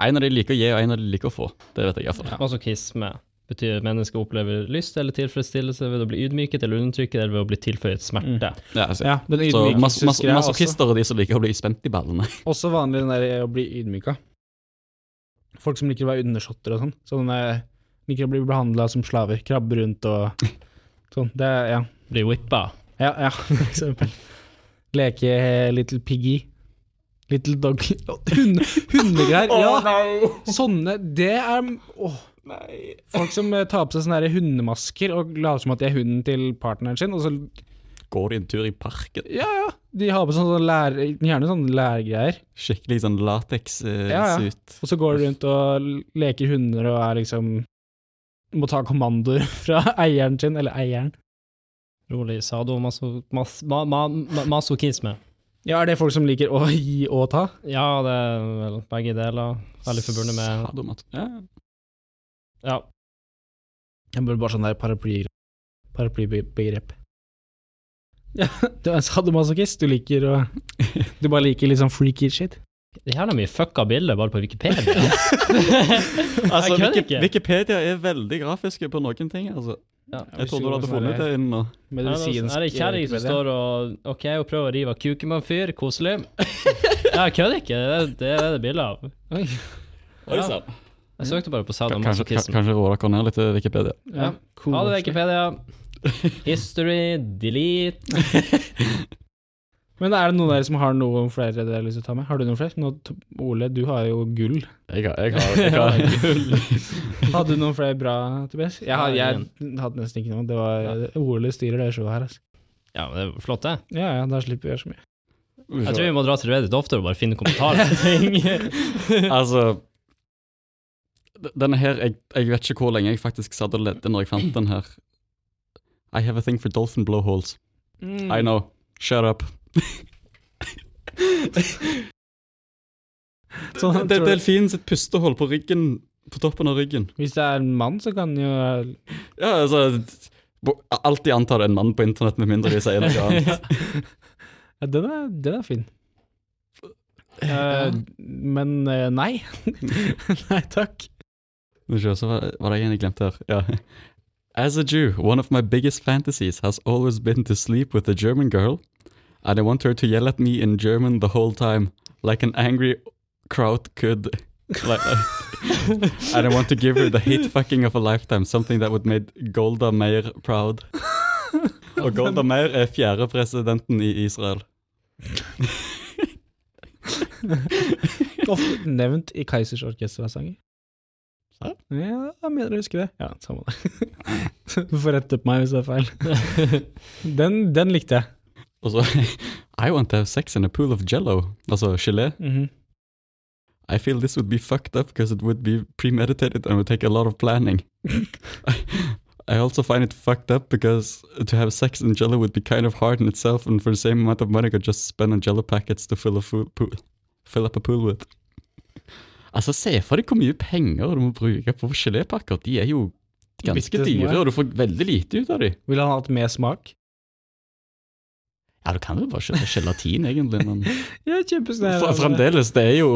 En av de liker å gi, og en av de liker å få. Det vet jeg iallfall. Ja. Masochisme betyr at mennesker opplever lyst eller tilfredsstillelse ved å bli ydmyket eller undertrykket eller ved å bli tilføyet smerte. Ja, altså. Ja, den Så mas mas er masochister er de som liker å bli spent i ballene. også vanlig den der å bli ydmyka. Folk som liker å være undersåtter og sånn. Sånn eh, liker å bli behandla som slaver. Krabbe rundt og sånn. Det er ja. Bli whippa. Ja, ja, for eksempel. Leke eh, Little Piggy. Little Dog Hunde, Hundegreier. ja, sånne Det er åh. Folk som eh, tar på seg sånne hundemasker og later som at de er hunden til partneren sin, og så Går de en tur i parken? Ja, ja. De har på sånne lær, gjerne sånne lærgreier. Skikkelig sånn lateks-suit. Ja, ja. Og så går de rundt og leker hunder og er liksom Må ta kommandoer fra eieren sin, eller eieren. Rolig sadomaso... Mas, ma, ma, ma, masochisme. Ja, er det folk som liker å gi og ta? Ja, det er vel begge deler. Veldig forbundet med Sadomat. Ja. Ja. Jeg burde bare sånn der paraply paraplybegrep. Ja, du er en sadomasochist. Du liker å Du bare liker litt sånn freaky shit. Det er jævla mye fucka bilder bare på Wikipedia. Altså, Wiki. Wikipedia er veldig grafiske på noen ting. altså. Ja. Jeg trodde du hadde funnet det inn nå. Medisinsk Er det kjerring som står og Ok, hun prøver å rive av kuken med en fyr, koselig. Jeg kødder ikke, det, er- det er det bildet av. Oi. Ja. Jeg søkte bare på sadomasochisme. kanskje roe dere ned litt til Wikipedia. Ja, Ha det, Wikipedia. History, delete. Men er det noen der som har noen flere dere har lyst til å ta med? Har du noen flere? Nå, Ole, du har jo gull. Jeg har, jeg har, jeg har. Hadde du noen flere bra, Tobias? Jeg, har, jeg hadde nesten ikke noe. Det var Ole styrer det showet her, altså. Ja, men det er flott, det. Ja, ja, da slipper vi å gjøre så mye. Jeg tror vi må dra til Reddit oftere og bare finne kommentarer på ting. Altså Denne her, jeg, jeg vet ikke hvor lenge jeg faktisk satt og ledde når jeg fant den her. I have a thing for dolphin blowholes. Mm. I know. Shut up. Sånn, det er delfin sitt pustehull på ryggen, på toppen av ryggen. Hvis det er en mann, så kan jo Ja, altså Alltid antar det er en mann på internett, med mindre de sier noe annet. ja, den, er, den er fin. Uh, men uh, nei. nei takk. Så var det en jeg glemte her. Ja. As a Jew, one of my biggest fantasies has always been to sleep with a German girl, and I want her to yell at me in German the whole time, like an angry crowd could. Like, and I want to give her the hate fucking of a lifetime, something that would make Golda Meir proud. Og Golda Meir er fjerde presidenten i Israel. Ofte nevnt i Keisers orkestersanger. Ja, jeg mener jeg husker det. Ja, samme det. Du får rette på meg hvis det er feil. Den, den likte jeg. Og så I want to have sex in a pool of jello. Altså gelé. Mhm. I feel this would be fucked up because it would be premeditated and would take a lot of planning. I also find it fucked up because to have sex in Jello would be kind of hard in itself, and for the same amount of money, I could just spend on Jello packets to fill a pool, fill up a pool with. Altså, se for deg hvor mye penger du må bruke på gelépakker. De er jo ganske dyre, og du får veldig lite ut av dem. Ville han hatt mer smak? Ja, du kan jo bare kjøpe gelatin, egentlig. Men Ja, kjempesnær. Fremdeles, det er jo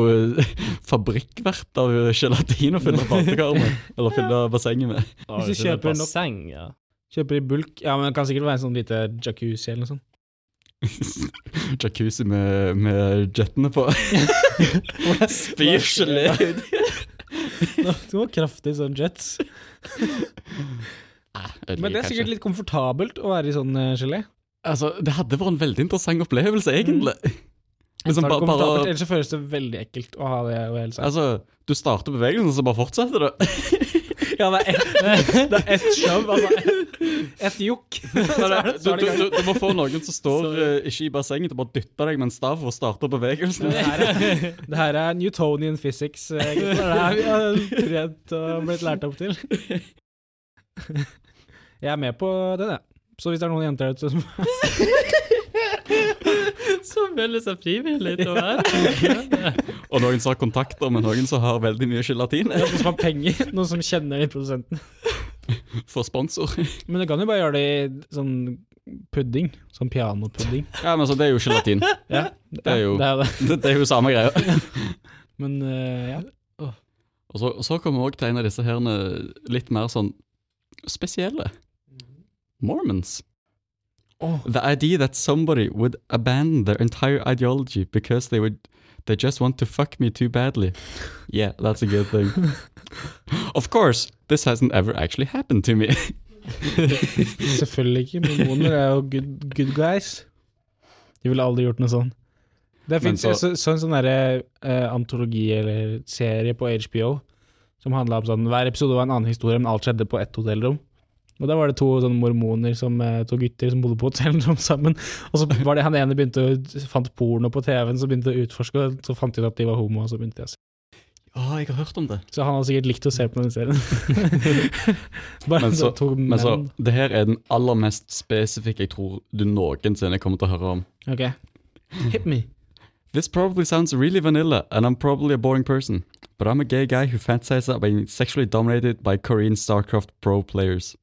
fabrikkvert av gelatin å fylle badekaret med. Eller fylle bassenget med. Hvis du er kjøper en basseng, ja. Kjøper i bulk. Ja, men det kan sikkert være en sånn lite jacuzzi eller noe sånt. Jacuzzi med, med jettene på. Spyr gelé ut. Det var kraftig sånn jets. Men det er sikkert litt komfortabelt å være i sånn eh, gelé. Altså, Det hadde vært en veldig interessant opplevelse, egentlig. Liksom Så er bare, bare, Ellers så føles det veldig ekkelt å ha det hele seg. altså, du starter bevegelsen, så bare fortsetter du. Ja, det er ett, et, show, altså. Ett et det- Du, du, du, du må få noen som står uh, ikke i bassenget, til bare dytte deg med en stav for å starte bevegelsen. Det her, er, det her er Newtonian physics. Egentlig. Det er vi har trent og blitt lært opp til. Jeg er med på den, jeg. Så hvis det er noen jenter der ute som Som melder seg frivillig til å være Og noen som har kontakter med noen som har veldig mye gelatin, Noen som har penger, noen som kjenner de produsentene. for sponsor. Men du kan jo bare gjøre det i sånn pudding. Sånn pianopudding. Ja, men så det er jo gelatin. Ja, Det er jo- det. Er det. Det, er jo samme greia. Men uh, ja. Og så, så kommer vi òg til en av disse her litt mer sånn spesielle. Mormons. Oh. The idea that somebody would abandon their entire ideology because they would they just want to fuck me too badly. Yeah, that's a good thing. of course, this hasn't ever actually happened to me. Selvfølgelig ikke. Mormoner er jo good, good guys. De ville aldri gjort noe sånn. Det fins så- så, så, en sånn derre uh, antologi eller serie på HBO som handla om sånn Hver episode var en annen historie, men alt skjedde på ett hotellrom. Og da var det to sånne mormoner, som, eh, to gutter som bodde på hotellrom sammen. Og så var det han ene begynte å fant porno på TV-en, så begynte å utforske, og så fant de ut at de var homo, og så begynte de å se. Å, jeg har hørt om det. Så han har sikkert likt å se på den serien. Men så- Men så, det her er den aller mest spesifikke jeg tror du noensinne kommer til å høre om. Ok. Hit me. This probably sounds really vanilla, and I'm probably a boring person, but I'm a gay guy who fantasizes about being sexually dominated by Korean StarCraft pro players.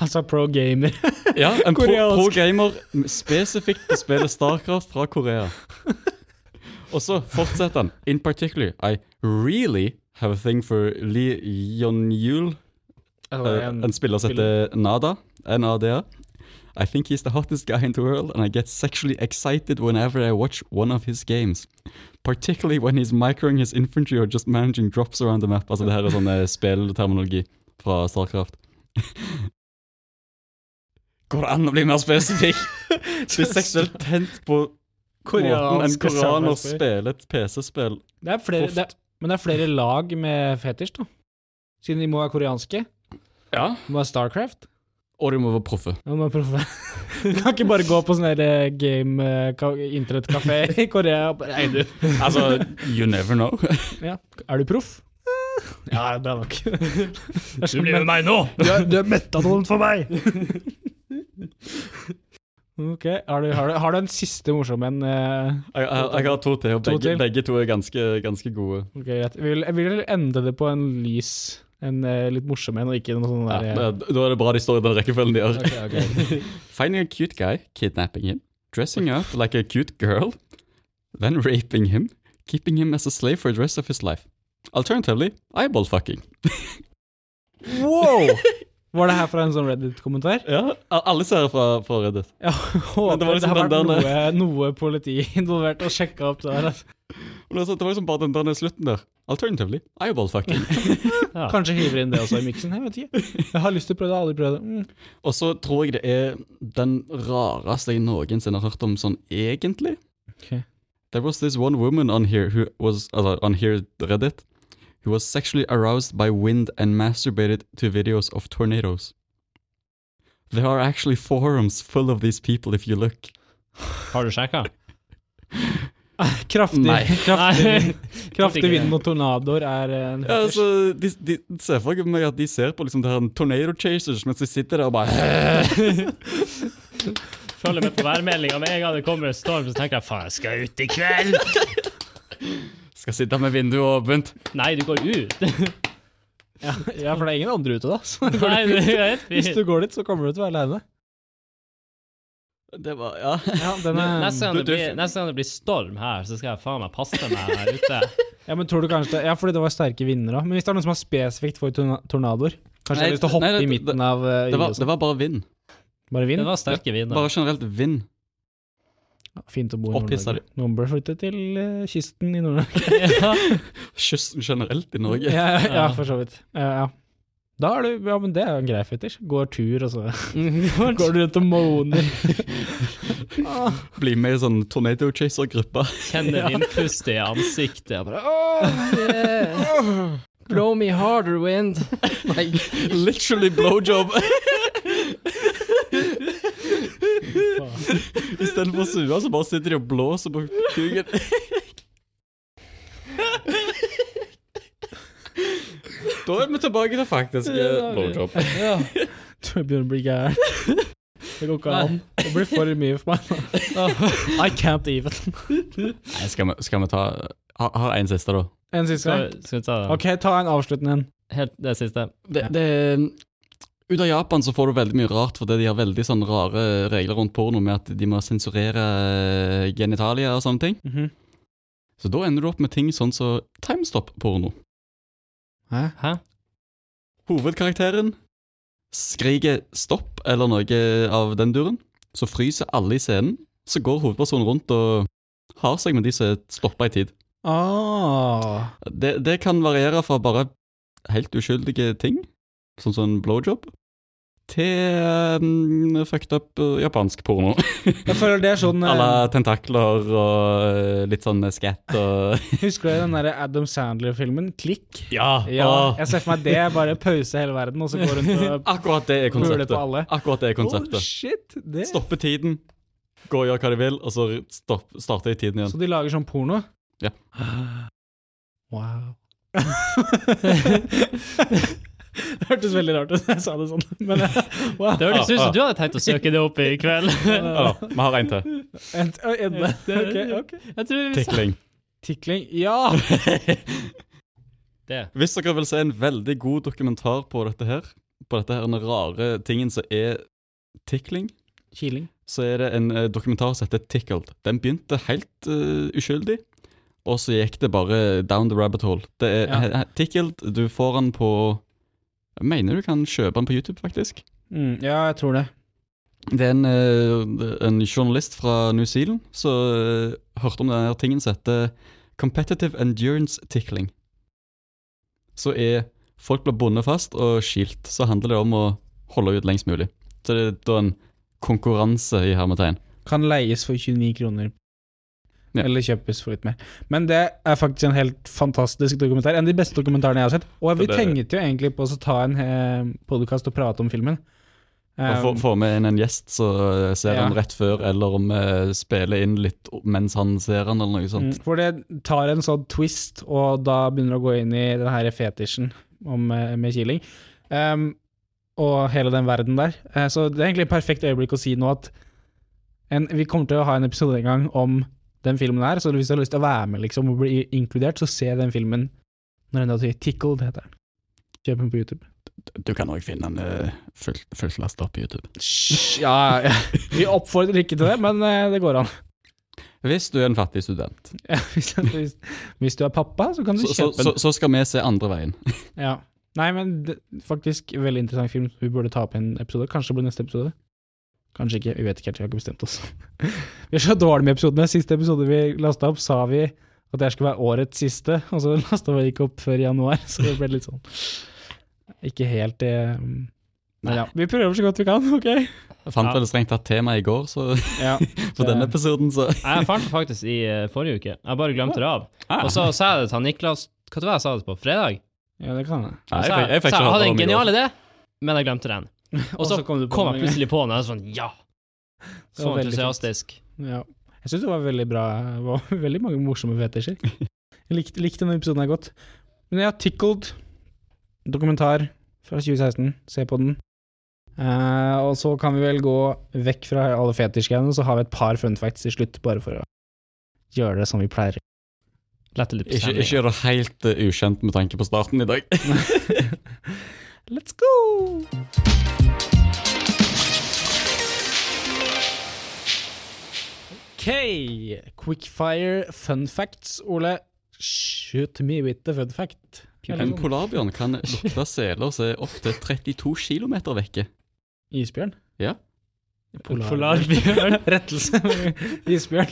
Altså pro gamer. Ja, en pro, pro, gamer spesifikt spiller spille StarCraft fra Korea. Og så fortsetter han. In particular, I really have a thing for Lee Yeon-yul, Altså, eh, en spiller som heter Nada. N-A-D-A. I think he's the hottest guy in the world, and I get sexually excited whenever I watch one of his games. Particularly when he's microing his infantry or just managing drops around the map. Altså det her er sånn eh, spillterminologi fra Starcraft. Går det an å bli mer spesifikk? Bli seksuelt tent på måten en koreaner spiller et PC-spill. Det er men det er flere lag med fetisj, da. Siden de må være koreanske. Ja. De må være Starcraft. Og de må være proffe. De må være proffe. Du kan ikke bare gå på sånn eh, game eh, ka- internettkafé i Korea og bare Hei, du. Altså, you never know. Ja. Er du proff? Ja, det er bra nok. Du blir med meg nå! Du er, du er metadont for meg! ok, har du, har, du, har du en siste morsom en? eh, Jeg, jeg, jeg har to til, og To begge, til. begge to er ganske, ganske gode. Ok, greit. Jeg vil, jeg vil ende det på en lys, en eh, litt morsom en, og ikke noe sånn Ja, der da, da er det bra de står i den rekkefølgen de gjør. Ok, ok. Finding a cute guy, kidnapping him, dressing up like a cute girl, then raping him, keeping him as a slave for the rest of his life. Alternatively, eyeball fucking. Wow! Var det her fra en sånn Reddit-kommentar? Ja, alle ser fra, fra Reddit. Ja, håper det det, liksom har vært noe, noe politi involvert og sjekka opp det her. altså. Men altså, det var liksom bare den der slutten der. Alternatively, eyeball fucking. Ja. Kanskje hiver inn det også i miksen. Jeg vet ikke. Jeg har lyst til å prøve det, aldri prøvd det. Mm. Og så tror jeg det er den rareste jeg noensinne har hørt om sånn egentlig. Okay. There was this one woman on here who was altså, on here Reddit who was sexually aroused by wind and masturbated to videos of tornadoes. There are actually forums full of these people if you look. Har du sjekka? Kraftig, Nei. kraftig, kraftig vind og tornadoer er en Ja, altså, de, de ser for meg at de ser på liksom det her tornado chasers mens de sitter der og bare Følger med på værmeldinga. Med en gang det kommer en storm, så tenker jeg faen, jeg skal ut i kveld. Skal sitte med vinduet åpent. Nei, du går ut. ja, ja, for det er ingen andre ute da. Så Nei, det er helt hvis du går dit, så kommer du til å være aleine. Det var Ja. Ja, den er, Neste gang, det blir, neste gang det blir storm her, så skal jeg faen meg passe meg her ute. ja, men tror du kanskje det, Ja, fordi det var sterke vinder òg. Men hvis det er noen som er spesifikt for tornadoer Kanskje Nei, jeg har lyst til å hoppe nei, det- i midten av uh, Det var, det var bare vind. Bare vind? Det var sterke vinder. Bare generelt vind. Ja, Fint å bo i Nord-Norge. Noen bør flytte til uh, kysten i Nord-Norge. ja. Kysten generelt i Norge. ja, ja, Ja. for så vidt. Ja, ja. Da er du Ja, men det er jo en grei fetisj. Går tur, og så Går går du rundt og moaner. Ah. Bli med i sånn tornado chaser-gruppe. Kjenner pust i ansiktet bare oh, yeah. Blow me harder, wind. Literally blowjob. Istedenfor sua, så bare sitter de og blåser på kuken. Da er vi tilbake til faktisk eh, blowjob. Ja. Du begynner å bli gæren. Det går ikke an. Det blir for mye for meg. I can't even. Nei, skal vi, skal vi ta ha- har en siste, da. En siste. Skal, skal vi ta Ok, ta en avsluttende en. helt det siste? Det, det, ut av Japan så får du veldig mye rart, fordi de har veldig sånne rare regler rundt porno med at de må sensurere genitalier og sånne ting. Mhm. Så da ender du opp med ting sånn som timestop-porno. Hæ? Hæ? Hovedkarakteren skriker stopp eller noe av den duren, så fryser alle i scenen. Så går hovedpersonen rundt og har seg med de som stoppa i tid. Ah. Det, det kan variere fra bare helt uskyldige ting, sånn som en blowjob, til um, fucked up uh, japansk porno. Jeg føler det er sånn eh, la tentakler og uh, litt sånn skatt og Husker du den der Adam Sandler-filmen, Klikk? Ja! Ja, og... jeg ser for meg det, bare pause hele verden, og så gå rundt og Akkurat det er konseptet. på alle. Akkurat det er konseptet. Oh, shit! Det. Stoppe tiden, gå og gjøre hva de vil, og så stopp, starte i tiden igjen. Så de lager sånn porno? Ja. Wow. det hørtes veldig rart ut da jeg sa det sånn, men eh, wow. Det hørtes ut som du hadde tenkt å søke det opp i kveld. Ja, vi har en til. En, en, okay. ok. Vi Tikling. Tikling. Ja! det. Hvis dere vil se en veldig god dokumentar på dette her, på dette her den rare tingen som er tikling, Kiling. så er det en eh, dokumentar som heter Tickled. Den begynte helt uh, uskyldig, og så gikk det bare down the rabbit hole. Det er Ja. Tickled, du får den på Jeg mener du kan kjøpe den på YouTube, faktisk. Mm, ja, jeg tror det. Det er en, eh, en journalist fra New Zealand som eh, hørte om denne tingen som heter Competitive Endurance Tickling. Så er folk blir bundet fast og skilt, så handler det om å holde ut lengst mulig. Så det er da en konkurranse i hermetegn. Kan leies for 29 kroner. Ja. Eller kjøpes for litt mer. Men det er faktisk en helt fantastisk dokumentar. En av de beste dokumentarene jeg har sett. Og vi det- tenkte jo egentlig på å ta en eh, podkast og prate om filmen. Og få, Um, få med inn en gjest så ser Ja. han rett før, eller om vi spiller inn litt mens han ser han, eller noe sånt. Mm, For det tar en sånn twist, og da begynner det å gå inn i den her fetisjen om, eh, med kiling. Um, og hele den verden der. Eh, så det er egentlig et perfekt øyeblikk å si nå at en, vi kommer til å ha en episode en gang om den filmen her, så hvis du har lyst til å være med liksom, og bli inkludert, så se den filmen når den da sier Tickled, heter den. Kjøp den på YouTube. Du kan òg finne den uh, fullt full lasta opp på YouTube. Ja, ja, vi oppfordrer ikke til det, men eh, det går an. Hvis du er en fattig student, Ja, hvis, hvis, hvis du er pappa, så kan du så, kjøpe den. så, så skal vi se andre veien. Ja. Nei, men det, faktisk veldig interessant film. Vi burde ta opp en episode. Kanskje det blir neste episode. Kanskje ikke. Vi vet ikke helt. Vi har ikke bestemt oss. vi er så dårlige med episodene. Siste episode vi lasta opp, sa vi at det skulle være årets siste, og så lasta vi ikke opp før januar, så det ble litt sånn Ikke helt det Men ja, vi prøver så godt vi kan, OK? Jeg fant Ja. vel strengt tatt tema i går, så Ja. på denne episoden, så Jeg fant det faktisk i eh, forrige uke. Jeg bare glemte det av. Og så sa jeg det til Niklas Hva var det jeg sa det på? Fredag? ja, det kan jeg. Jeg, jeg jeg hadde en i genial idé, men jeg glemte den. Og så kom kom jeg plutselig på den, og jeg sånn Ja! Så entusiastisk. Ja. Jeg syns det var veldig bra. Det var veldig mange morsomme fetisjer. Jeg likte, likte denne episoden her godt. Men ja, Tickled, dokumentar fra 2016. Se på den. Uh, og så kan vi vel gå vekk fra alle fetisjgreiene, så har vi et par fun facts til slutt, bare for å gjøre det som vi pleier. Ikke, ikke gjør det helt uh, ukjent med tanke på starten i dag. Let's go! OK. Quickfire fun facts. Ole, shoot me with the fun fact. En polarbjørn kan lukte seler som er opptil 32 km vekke. Isbjørn? Ja. Polarbjørn. Rettelse. Isbjørn.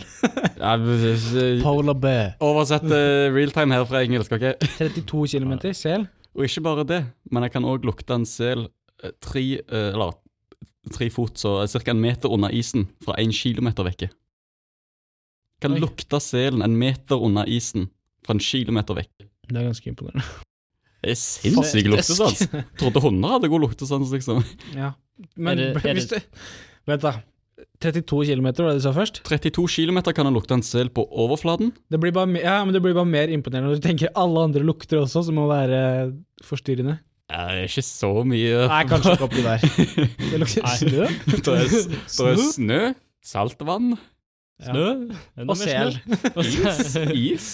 Ja, v- Polar bear. Oversett uh, realtime her fra engelsk, OK? 32 km sel. Og ikke bare det, men jeg kan òg lukte en sel eh, tre, eh, eller, tre fot, så ca. en meter under isen, fra én kilometer vekke. Kan Oi. lukte selen en meter under isen fra en kilometer vekke. Det er ganske imponerende. Det er sinnssyk luktesans. Trodde hunder hadde god luktesans, liksom. Ja. Men Er det- er hvis du Vent, da. 32 km var det du sa først? 32 kilometer kan han lukte en sel på overflaten. Det blir bare, ja, men det blir bare mer imponerende når du tenker alle andre lukter også, som må være forstyrrende. Ja, det er ikke så mye Nei, kanskje ikke oppi der. Det lukter snø. Det er, det er snø, saltvann, Snø? Ja. Og sel. is, sel. is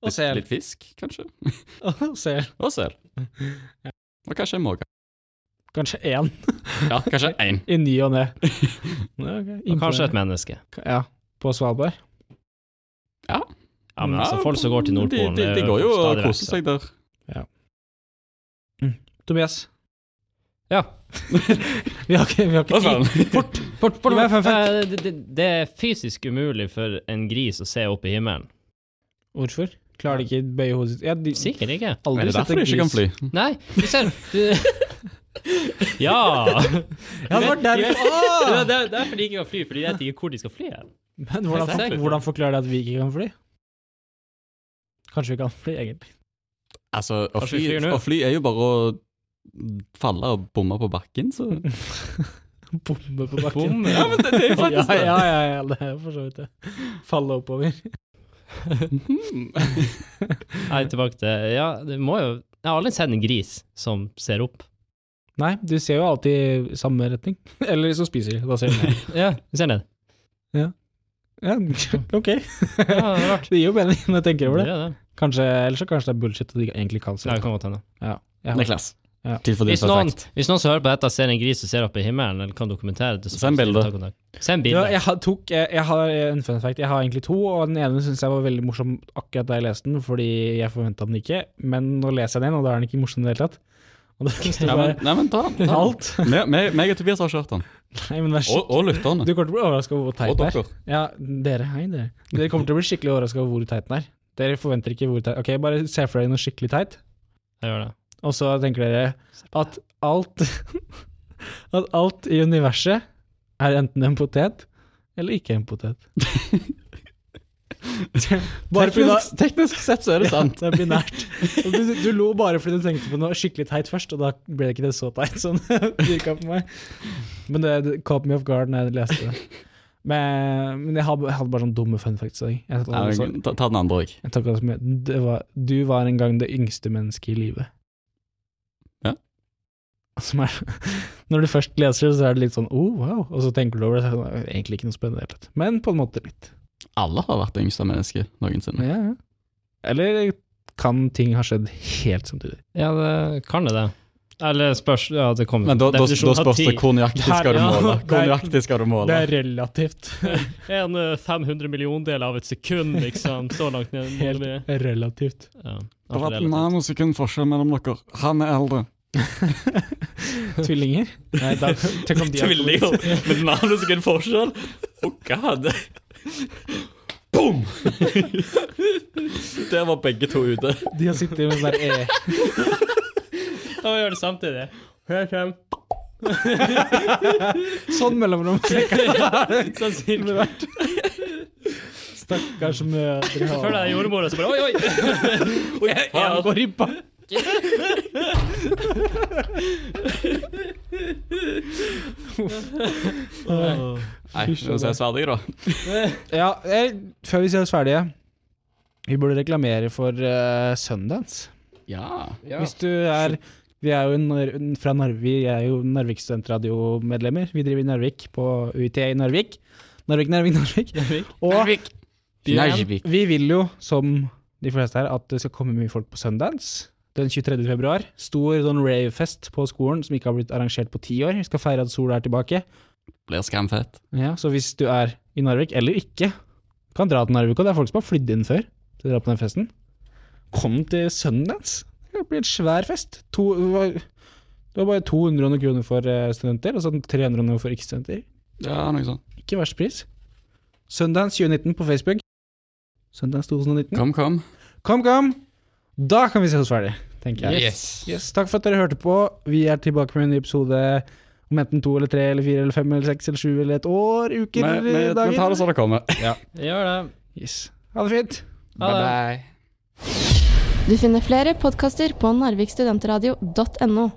Og sel. Litt fisk, kanskje. Og sel. Og sel. Og kanskje en måke. Kanskje én Ja, kanskje én. i ny og ne. Okay, ok. Kanskje et menneske. Ja, på Svalbard. Ja, ja men altså, folk som går til Nordpolen De, de, de går jo og koser seg der. Tobias. Ja. Vi har ikke, vi har ikke tid. Fort, fort, fort. Eh, det, det, det er fysisk umulig for en gris å se opp i himmelen. Hvorfor? Klarer de ikke bøye hodet sitt? Ja, de, Sikkert ikke. Er det derfor de ikke kan fly? Nei, du ser du, Ja! Ja, det var derfor. Ja, det er derfor de ikke kan fly, fordi de vet ikke hvor de skal fly. Men hvordan, for, hvordan forklarer det at vi ikke kan fly? Kanskje vi kan fly, egentlig. Altså, å fly, å fly er jo bare å falle og bomme på bakken, så Bomme på bakken. Bom, Ja, men det, det er jo faktisk det. ja, ja, ja, det er for så vidt det. Falle oppover. Mhm. Nei, tilbake til Ja, det må jo Jeg har aldri sett en gris som ser opp. Nei, du ser jo alltid i samme retning. Eller så spiser de, da ser du ned. Ja, du ser ned. Ja, ok. Ja, det er rart. Det gir jo mening når jeg tenker over Det det. det. Kanskje, ellers så kanskje det er bullshit, og de egentlig kan se. Ja, det kan godt hende. Ja, Niklas, Ja. Hvis noen, hvis noen som hører på dette, ser en gris som ser opp i himmelen, eller kan dokumentere det, så Send bilde. Ja, jeg, tok, jeg, jeg har en fun fact. Jeg har egentlig to, og den ene syns jeg var veldig morsom akkurat da jeg leste den, fordi jeg forventa den ikke. Men nå leser jeg den, og da er den ikke morsom i det hele tatt. Og det Ja, men, nei, men ta, den, ta. alt. Me- me- Meg og Tobias har kjørt den. Nei, men vær Og, og lytterne. Du kommer til å bli overraska over hvor Og teit den er. dere. Ja, dere. Hei, dere. Dere kommer til å bli skikkelig overraska over hvor teit den er. Dere forventer ikke hvor teit Ok, bare se for dere noe skikkelig teit, Jeg gjør det. og så tenker dere at alt At alt i universet er enten en potet eller ikke en potet. Teknisk, teknisk sett så er det sant. Ja, det er binært. Du, du lo bare fordi du tenkte på noe skikkelig teit først, og da ble det ikke det så teit som det virka på meg. Men det, det caught me off guard når jeg leste det. Men, men jeg, hadde, jeg hadde bare sånne dumme fun facts. Ja, jeg, ta, ta den andre òg. Du var en gang det yngste mennesket i livet. Ja. Er, når du først leser det, så er det litt sånn oh, wow, og så tenker du over det, så er det sånn, egentlig ikke noe spennende i det hele tatt. Men på en måte litt. Alle har vært det yngste mennesket noensinne. Ja, ja. Eller kan ting ha skjedd helt samtidig? Ja, det kan det det. Eller spørs Ja, det kommer Men da, da, da spørs det hvor nøyaktig skal du måle. det Hvor nøyaktig skal du Det er relativt. En eh, 500 milliondel av et sekund, liksom. Så langt ned. Helt relativt. Ja, Det var har vært nanosekund forskjell mellom dere. Han er eldre. Tvillinger? Nei, da, tenk om de er Tvillinger med nanosekund forskjell? Oh god. Boom! Der var begge to ute. De har sittet med sånn der E. Da må vi gjøre det samtidig. Her kommer Sånn mellomrom. Sånn cirka. Stakkars mødre. Før det er jordmora som bare Oi, oi! oi faen, går i bak. Nei, vi må ses ferdig, da. Ja, jeg, før vi ser oss ferdige Vi burde reklamere for uh, Sundance. Ja. Hvis du er Vi er jo en, fra Narvi, vi er jo Narvik studentradiomedlemmer. Vi driver i Narvik, på UiT i Narvik. Narvik, Narvik, Narvik. Og Narvik. Narvik. vi vil jo, som de fleste her, at det skal komme mye folk på Sundance. Den 23. februar. Stor sånn ravefest på skolen som ikke har blitt arrangert på ti år. Vi skal feire at sola er tilbake. Blir skamfett. Ja, så hvis du er i Narvik, eller ikke, kan dra til Narvik, og det er folk som har flydd inn før til å dra på den festen. Kom til Sundance. Det blir en svær fest. To, det var- bare 200 kroner for eh, studenter, og så 300 kroner for ikke-studenter. Ja, noe sånt. Ikke verst pris. Sundance 2019 på Facebook. Sundance 2019. Kom, kom. Kom, kom! Da kan vi se oss ferdig, tenker jeg. Yes. Yes, takk for at dere hørte på. Vi er tilbake med en ny episode om enten to eller tre eller fire eller fem eller seks eller sju eller et år, uker, Men, men, dager. ta det som det kommer. Gjør det. Yes. Ha det fint. Ha det. bye. Du finner flere podkaster på narvikstudentradio.no.